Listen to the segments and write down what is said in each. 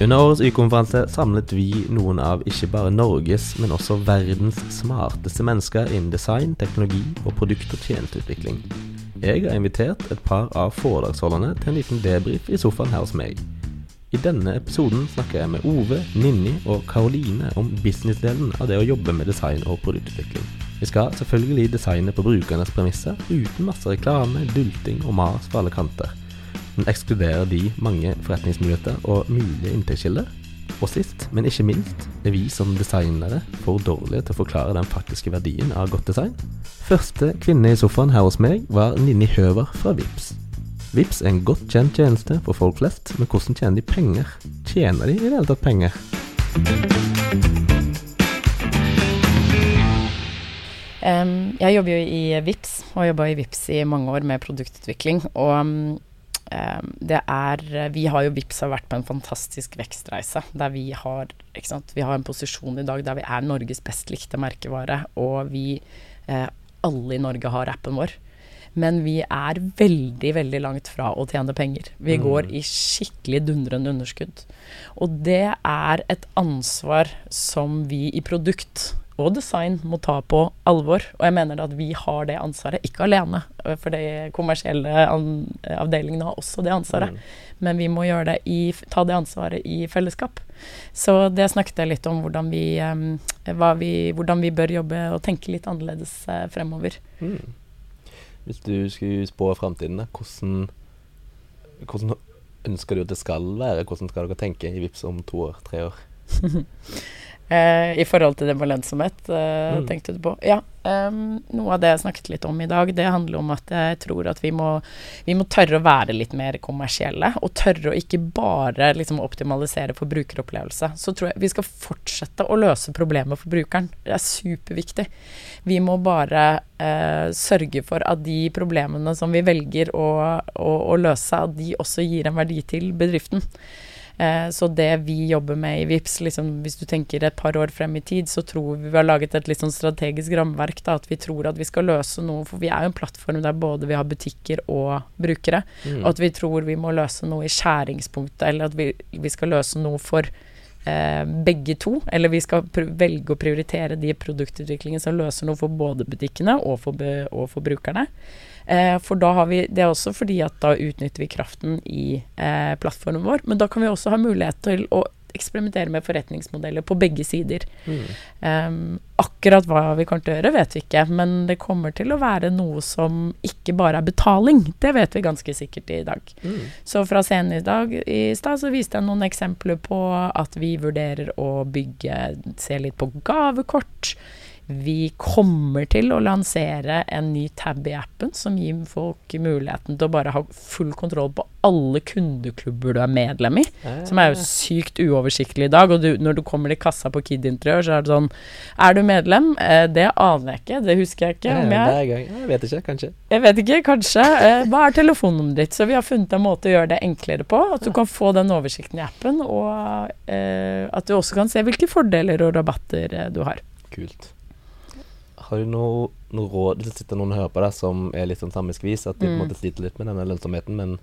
Under årets Y-konferanse samlet vi noen av ikke bare Norges, men også verdens smarteste mennesker innen design, teknologi og produkt- og tjenesteutvikling. Jeg har invitert et par av foredragsholderne til en liten debrief i sofaen her hos meg. I denne episoden snakker jeg med Ove, Ninni og Karoline om businessdelen av det å jobbe med design og produktutvikling. Vi skal selvfølgelig designe på brukernes premisser, uten masse reklame, dulting og mas fra alle kanter. Men ekskluderer de mange forretningsmuligheter og mulige inntektskilder? Og sist, men ikke minst, er vi som designere for dårlige til å forklare den faktiske verdien av godt design? Første kvinne i sofaen her hos meg var Ninni Høver fra Vips. Vips er en godt kjent tjeneste for folk flest, men hvordan tjener de penger? Tjener de i det hele tatt penger? Um, jeg jobber jo i VIPS, og har jobba i VIPS i mange år med produktutvikling. Og um, det er Vi har jo VIPS har vært på en fantastisk vekstreise. Der vi har, vi har en posisjon i dag der vi er Norges best likte merkevare. Og vi eh, alle i Norge har appen vår. Men vi er veldig, veldig langt fra å tjene penger. Vi mm. går i skikkelig dundrende underskudd. Og det er et ansvar som vi i produkt og design må ta på alvor. Og jeg mener at vi har det ansvaret, ikke alene. For de kommersielle avdelingene har også det ansvaret. Mm. Men vi må det i, ta det ansvaret i fellesskap. Så det snakket jeg litt om, hvordan vi, vi, hvordan vi bør jobbe og tenke litt annerledes eh, fremover. Mm. Hvis du skulle spå framtiden, hvordan, hvordan ønsker du at det skal være? Hvordan skal dere tenke i VIPS om to år, tre år? Uh, I forhold til det med lønnsomhet, uh, mm. tenkte du på. Ja. Um, noe av det jeg snakket litt om i dag, det handler om at jeg tror at vi må, vi må tørre å være litt mer kommersielle. Og tørre å ikke bare liksom, optimalisere for brukeropplevelse. Så tror jeg vi skal fortsette å løse problemet for brukeren. Det er superviktig. Vi må bare uh, sørge for at de problemene som vi velger å, å, å løse, at de også gir en verdi til bedriften. Eh, så det vi jobber med i VIPS, liksom, hvis du tenker et par år frem i tid, så tror vi vi har laget et litt sånn strategisk rammeverk. Da, at vi tror at vi skal løse noe, for vi er jo en plattform der både vi har butikker og brukere. Mm. Og at vi tror vi må løse noe i skjæringspunktet, eller at vi, vi skal løse noe for eh, begge to. Eller vi skal velge å prioritere de produktutviklingene som løser noe for både butikkene og for, og for brukerne. Eh, for da har vi Det er også fordi at da utnytter vi kraften i eh, plattformen vår, men da kan vi også ha mulighet til å eksperimentere med forretningsmodeller på begge sider. Mm. Um, akkurat hva vi kommer til å gjøre, vet vi ikke, men det kommer til å være noe som ikke bare er betaling. Det vet vi ganske sikkert i dag. Mm. Så fra scenen i dag i stad så viste jeg noen eksempler på at vi vurderer å bygge Se litt på gavekort. Vi kommer til å lansere en ny tab i appen som gir folk muligheten til å bare ha full kontroll på alle kundeklubber du er medlem i. Som er jo sykt uoversiktlig i dag. Og du, når du kommer til kassa på Kid Interiør, så er det sånn Er du medlem? Eh, det aner jeg ikke. Det husker jeg ikke. Om jeg, jeg vet ikke. Kanskje. Jeg vet ikke. Kanskje. Eh, hva er telefonnummeret ditt? Så vi har funnet en måte å gjøre det enklere på. At du kan få den oversikten i appen, og eh, at du også kan se hvilke fordeler og rabatter eh, du har. Kult. Har du noe, noe råd Hvis det sitter noen og hører på deg som er litt sånn samiskvis, at de mm. på en mm. måte sliter litt med denne lønnsomheten, men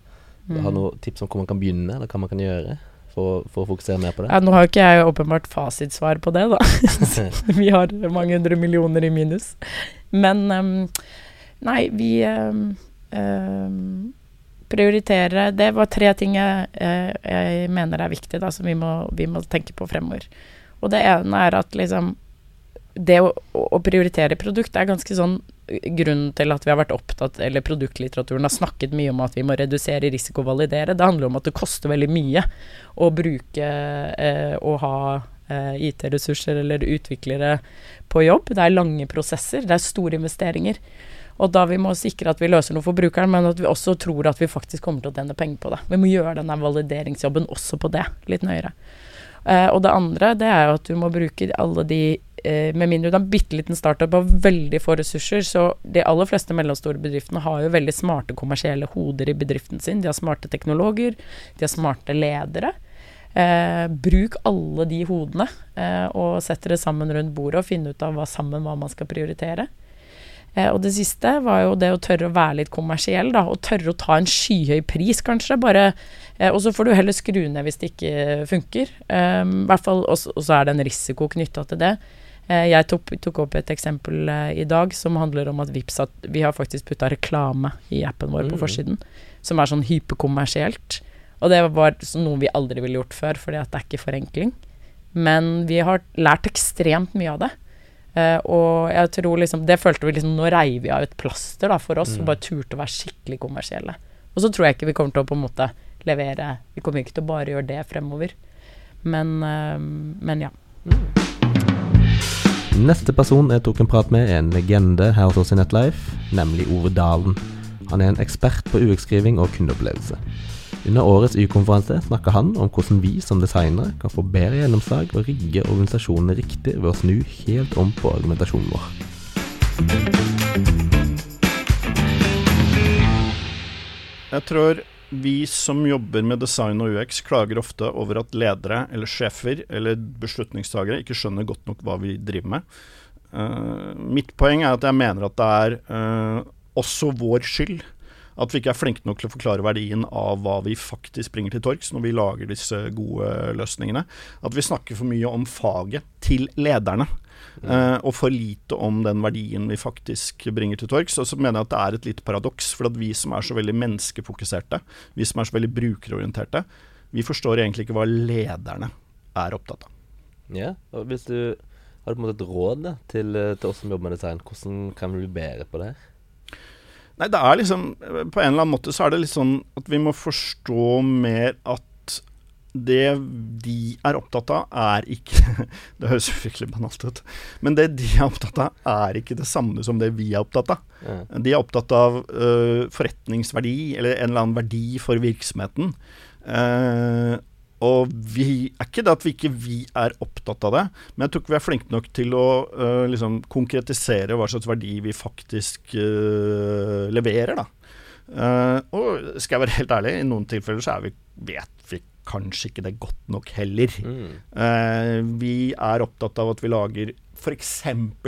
mm. har noen tips om hvor man kan begynne, eller hva man kan gjøre? For, for, å fokusere mer på det? Ja, nå har ikke jeg åpenbart fasitsvar på det, da. vi har mange hundre millioner i minus. Men um, nei, vi um, um, prioritere Det var tre ting jeg, jeg, jeg mener er viktig, da, som vi må, vi må, tenke på fremover. Og det ene er at liksom det å, å, prioritere produkt er ganske sånn grunnen til at vi har vært opptatt, eller produktlitteraturen har snakket mye om at vi må redusere risiko og validere. Det handler om at det koster veldig mye å bruke eh, å ha eh, IT-ressurser eller utviklere på jobb. Det er lange prosesser, det er store investeringer. Og da vi må sikre at vi løser noe for brukeren, men at vi også tror at vi faktisk kommer til å tjene penger på det. Vi må gjøre denne valideringsjobben også på det, litt nøyere. Uh, og det andre, det er jo at du må bruke alle de Med mindre du er en bitte liten startup og veldig få ressurser, så de aller fleste mellomstore bedriftene har jo veldig smarte kommersielle hoder i bedriften sin. De har smarte teknologer, de har smarte ledere. Eh, bruk alle de hodene, eh, og sett dere sammen rundt bordet og finne ut av hva sammen hva man skal prioritere. Eh, og det siste var jo det å tørre å være litt kommersiell, da. Og tørre å ta en skyhøy pris, kanskje. Bare eh, Og så får du heller skru ned hvis det ikke funker. Eh, hvert fall, og så er det en risiko knytta til det. Eh, jeg tok, tok, opp et eksempel eh, i dag som handler om at Vips, at vi har faktisk putta reklame i appen vår på mm. forsiden. Som er sånn hyperkommersielt. Og det var noe vi aldri ville gjort før, fordi at det er ikke forenkling. Men vi har lært ekstremt mye av det. Uh, og jeg tror liksom Det følte vi liksom Nå reiv vi av et plaster da for oss mm. og bare turte å være skikkelig kommersielle. Og så tror jeg ikke vi kommer til å på en måte levere Vi kommer ikke til å bare gjøre det fremover. Men, uh, men ja. Mm. Neste person jeg tok en prat med, er en legende her hos oss i Netlife, nemlig Ove Dalen. Han er en ekspert på UX-skriving og kundeopplevelse. Under årets Y-konferanse snakka han om hvordan vi som designere kan få bedre gjennomslag og rigge organisasjonene riktig ved å snu helt om på argumentasjonen vår. Jeg tror vi som jobber med design og UX, klager ofte over at ledere eller sjefer eller beslutningstagere ikke skjønner godt nok hva vi driver med. Uh, mitt poeng er at jeg mener at det er uh, også vår skyld at vi ikke er flinke nok til å forklare verdien av hva vi faktisk bringer til torgs når vi lager disse gode løsningene. At vi snakker for mye om faget til lederne. Uh, og for lite om den verdien vi faktisk bringer til torgs. Og så mener jeg at det er et lite paradoks, for at vi som er så veldig menneskefokuserte, vi som er så veldig brukerorienterte, vi forstår egentlig ikke hva lederne er opptatt av. Ja, og hvis du har du et råd da, til, til, oss som jobber med design, hvordan kan vi bli bedre på det her? Nei, det er liksom På en eller annen måte så er det litt sånn at vi må forstå mer at det de er opptatt av, er ikke Det høres fryktelig banalt ut. Men det de er opptatt av, er ikke det samme som det vi er opptatt av. De er opptatt av uh, forretningsverdi, eller en eller annen verdi for virksomheten. Uh, og vi er ikke det at vi ikke vi er opptatt av det, men jeg tror ikke vi er flinke nok til å uh, liksom konkretisere hva slags verdi vi faktisk uh, leverer, da. Uh, og skal jeg være helt ærlig, i noen tilfeller så vi, vet vi kanskje ikke det godt nok heller. Mm. vi er opptatt av at vi lager f.eks.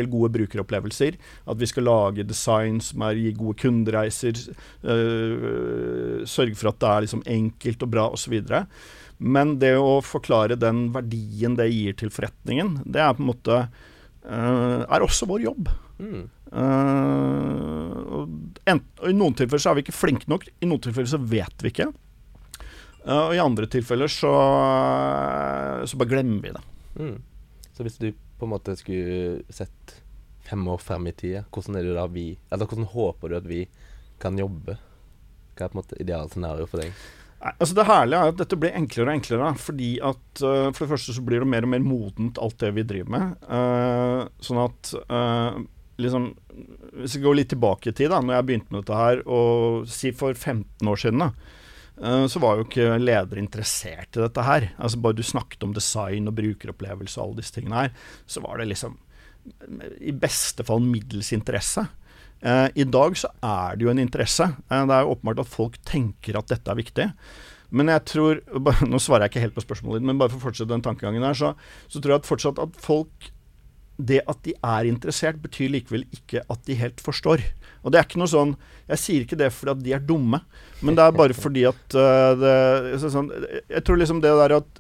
gode brukeropplevelser. At vi skal lage design som er, gir gode kundereiser. sørge for at det er liksom enkelt og bra osv. Og, så men det å forklare den verdien det gir til forretningen, det er på en måte uh, er også vår jobb. Mm. Uh, og, en, og I noen tilfeller så er vi ikke flinke nok, i noen tilfeller så vet vi ikke. Uh, og i andre tilfeller så, så bare glemmer vi det. Mm. Så hvis du på en måte skulle sett fem år frem i tida, hvordan er det da vi Eller hvordan håper du at vi kan jobbe? Hva er på en måte idealscenarioet for deg? Altså Det herlige er at dette blir enklere og enklere. Fordi at uh, For det første så blir det mer og mer modent, alt det vi driver med. Uh, sånn at uh, liksom Hvis vi går litt tilbake i tid, da når jeg begynte med dette her, og si for 15 år siden, da, så var jo ikke ledere interessert i dette her. Altså Bare du snakket om design og brukeropplevelse og alle disse tingene her, så var det liksom i beste fall middels interesse. Eh, I dag så er det jo en interesse. Eh, det er jo åpenbart at folk tenker at dette er viktig. Men jeg tror Nå svarer jeg ikke helt på spørsmålet ditt, men bare for å fortsette den tankegangen her, så, så, tror jeg at fortsatt at folk Det at de er interessert, betyr likevel ikke at de helt forstår. Og det er ikke noe sånn Jeg sier ikke det fordi at de er dumme, men det er bare fordi at uh, det, sånn, Jeg tror liksom det der at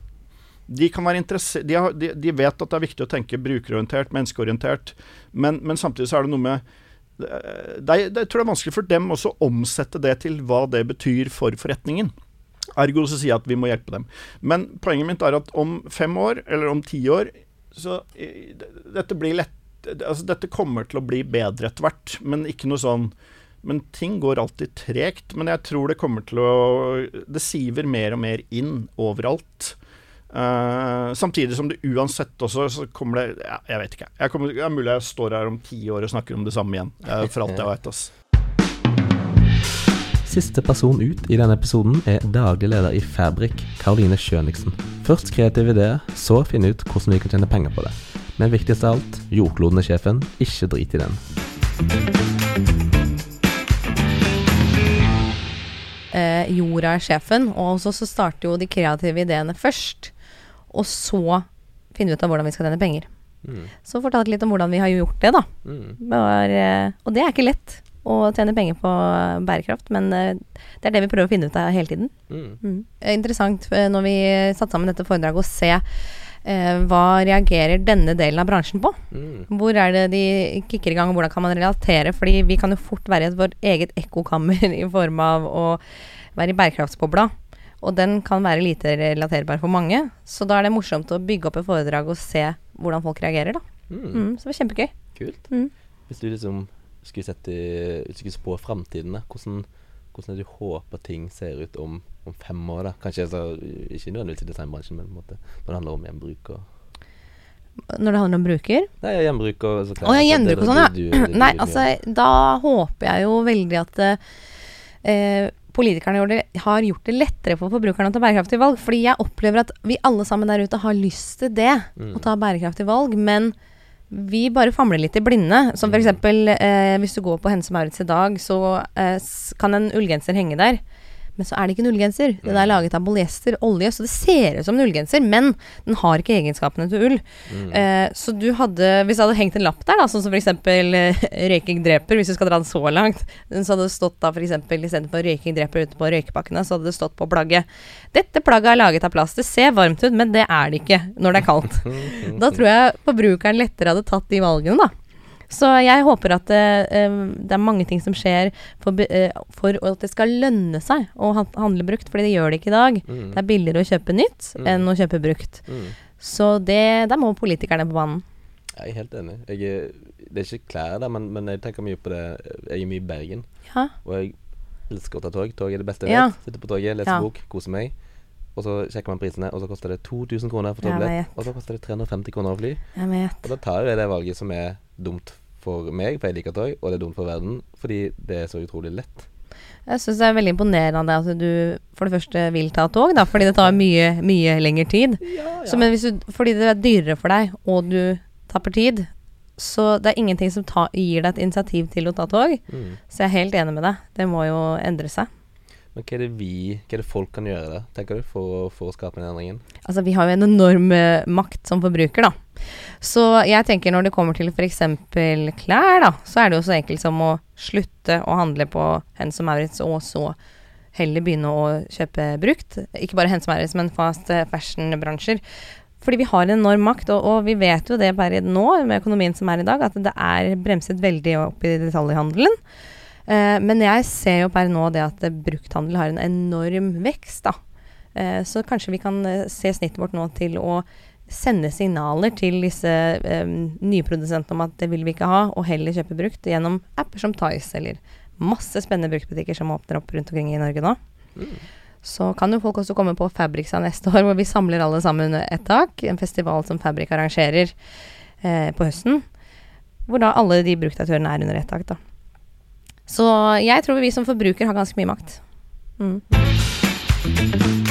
de kan være de, de, de, vet at det er viktig å tenke brukerorientert, menneskeorientert, men, men samtidig så er det noe med det, det, tror jeg er vanskelig for dem også å omsette det til hva det betyr for forretningen. Ergo så sier jeg at vi må hjelpe dem. Men poenget mitt er at om fem år, eller om ti år, så dette blir lett Altså dette kommer til å bli bedre etter hvert, men ikke noe sånn men ting går alltid tregt. Men jeg tror det kommer til å Det siver mer og mer inn overalt. Uh, samtidig som det uansett også så kommer det ja, Jeg vet ikke. Jeg kommer, det er mulig jeg står her om ti år og snakker om det samme igjen. Uh, for alt jeg vet. ass. Siste person ut i denne episoden er daglig leder i Fabrik, Karoline Schøniksen. Først kreative ideer, så finne ut hvordan vi kan tjene penger på det. Men viktigst av alt, jordkloden er sjefen, ikke drit i den. Eh, jorda er sjefen, og så starter jo de kreative ideene først. Og så finne ut av hvordan vi skal tjene penger. Mm. Så fortalte litt om hvordan vi har gjort det, da. Mm. Var, eh, og det er ikke lett å tjene penger på eh, bærekraft, men eh, det er det vi prøver å finne ut av hele tiden. Mm. Mm. Er Interessant når vi satte sammen dette foredraget å se eh, hva reagerer denne delen av bransjen på. Mm. Hvor er det de kicker i gang, og hvordan kan man relatere? Fordi vi kan jo fort være i vårt eget ekkokammer i form av å være i bærekraftsbobla. Og den kan være lite relaterbar for mange. Så da er det morsomt å bygge opp et foredrag og se hvordan folk reagerer, da. Mm. Mm, så det var kjempegøy. Kult. Mm. Hvis du liksom skulle sett i, spå framtiden, hvordan, hvordan du håper ting ser ut om, om fem år? da? Kanskje så, ikke nødvendigvis i designbransjen, men på en måte, når det handler om gjenbruk og Når det handler om bruker. Nei, gjenbruk og så Å jeg gjenbruk og sånn, ja. du- du- du- Nei, altså, da håper jeg jo veldig at eh, politikerne har gjort det lettere for forbrukerne å ta bærekraftige valg. Fordi jeg opplever at vi alle sammen der ute har lyst til det, Mm. å ta bærekraftige valg. Men vi bare famler litt i blinde. Som for eksempel eh, hvis du går på Hense Maurits i dag, så eh, kan en ullgenser henge der. Men så er det ikke nullgenser. ullgenser. Den er laget av polyester, olje, så det ser ut som nullgenser. Men den har ikke egenskapene til ull. Mm. Eh, så du hadde Hvis det hadde hengt en lapp der, da, sånn som f.eks. Eh, 'røyking dreper', hvis du skal dra den så langt, så hadde det stått da f.eks. istedenfor 'røyking dreper' ute på røykepakkene, så hadde det stått på plagget 'Dette plagget er laget av plast'. Det ser varmt ut, men det er det ikke når det er kaldt. Mm. da tror jeg forbrukeren lettere hadde tatt de valgene, da. Så jeg håper at eh, eh, det er mange ting som skjer for, eh, for at det skal lønne seg å handle brukt, fordi det gjør det ikke i dag. Mm. Det er billigere å kjøpe nytt Mm. enn å kjøpe brukt. Mm. Så det, der må politikerne på banen. Jeg er helt enig. Er, det er ikke klær der, men, men jeg tenker mye på det. Jeg er mye i Bergen, Ja. og jeg elsker å ta tog. Tog er det beste jeg Ja. vet. Sitter på toget, leser Ja. bok, koser meg. Og så sjekker man prisene, og så koster det 2000 kroner for togbillett. Og så koster det 350 kroner å fly. Og da tar jeg det valget som er dumt for meg, for jeg liker tog, og det er dumt for verden, fordi det er så utrolig lett. Jeg syns det er veldig imponerende at du for det første vil ta tog, da, fordi det tar mye, mye lengre tid. Så, men hvis du, fordi det er dyrere for deg, og du tapper tid, så det er ingenting som ta, gir deg et initiativ til å ta tog. Mm. Så jeg er helt enig med deg. Det må jo endre seg. Men hva er det vi, hva er det folk kan gjøre da, tenker du, for, for å skape den endringen? Altså, vi har jo en enorm eh, makt som forbruker, da. Så jeg tenker når det kommer til f.eks. klær, da, så er det jo så enkelt som å slutte å handle på Hennes og Maurits, og så heller begynne å kjøpe brukt. Ikke bare Hennes og Maurits, men fast eh, fashion-bransjer. Fordi vi har en enorm makt, og, og vi vet jo det bare nå, med økonomien som er i dag, at det er bremset veldig opp i detaljhandelen. Eh, men jeg ser jo per nå det at brukthandel har en enorm vekst, da. Eh, så kanskje vi kan eh, se snittet vårt nå til å sende signaler til disse eh, nyprodusentene om at det vil vi ikke ha, og heller kjøpe brukt gjennom apper som Tice eller masse spennende bruktbutikker som åpner opp rundt omkring i Norge nå. Mm. Så kan jo folk også komme på Fabrica neste år, hvor vi samler alle sammen under ett tak. En festival som Fabrik arrangerer eh, på høsten. Hvor da alle de bruktaktørene er under ett tak, da. Så jeg tror vi som forbruker har ganske mye makt. Mm.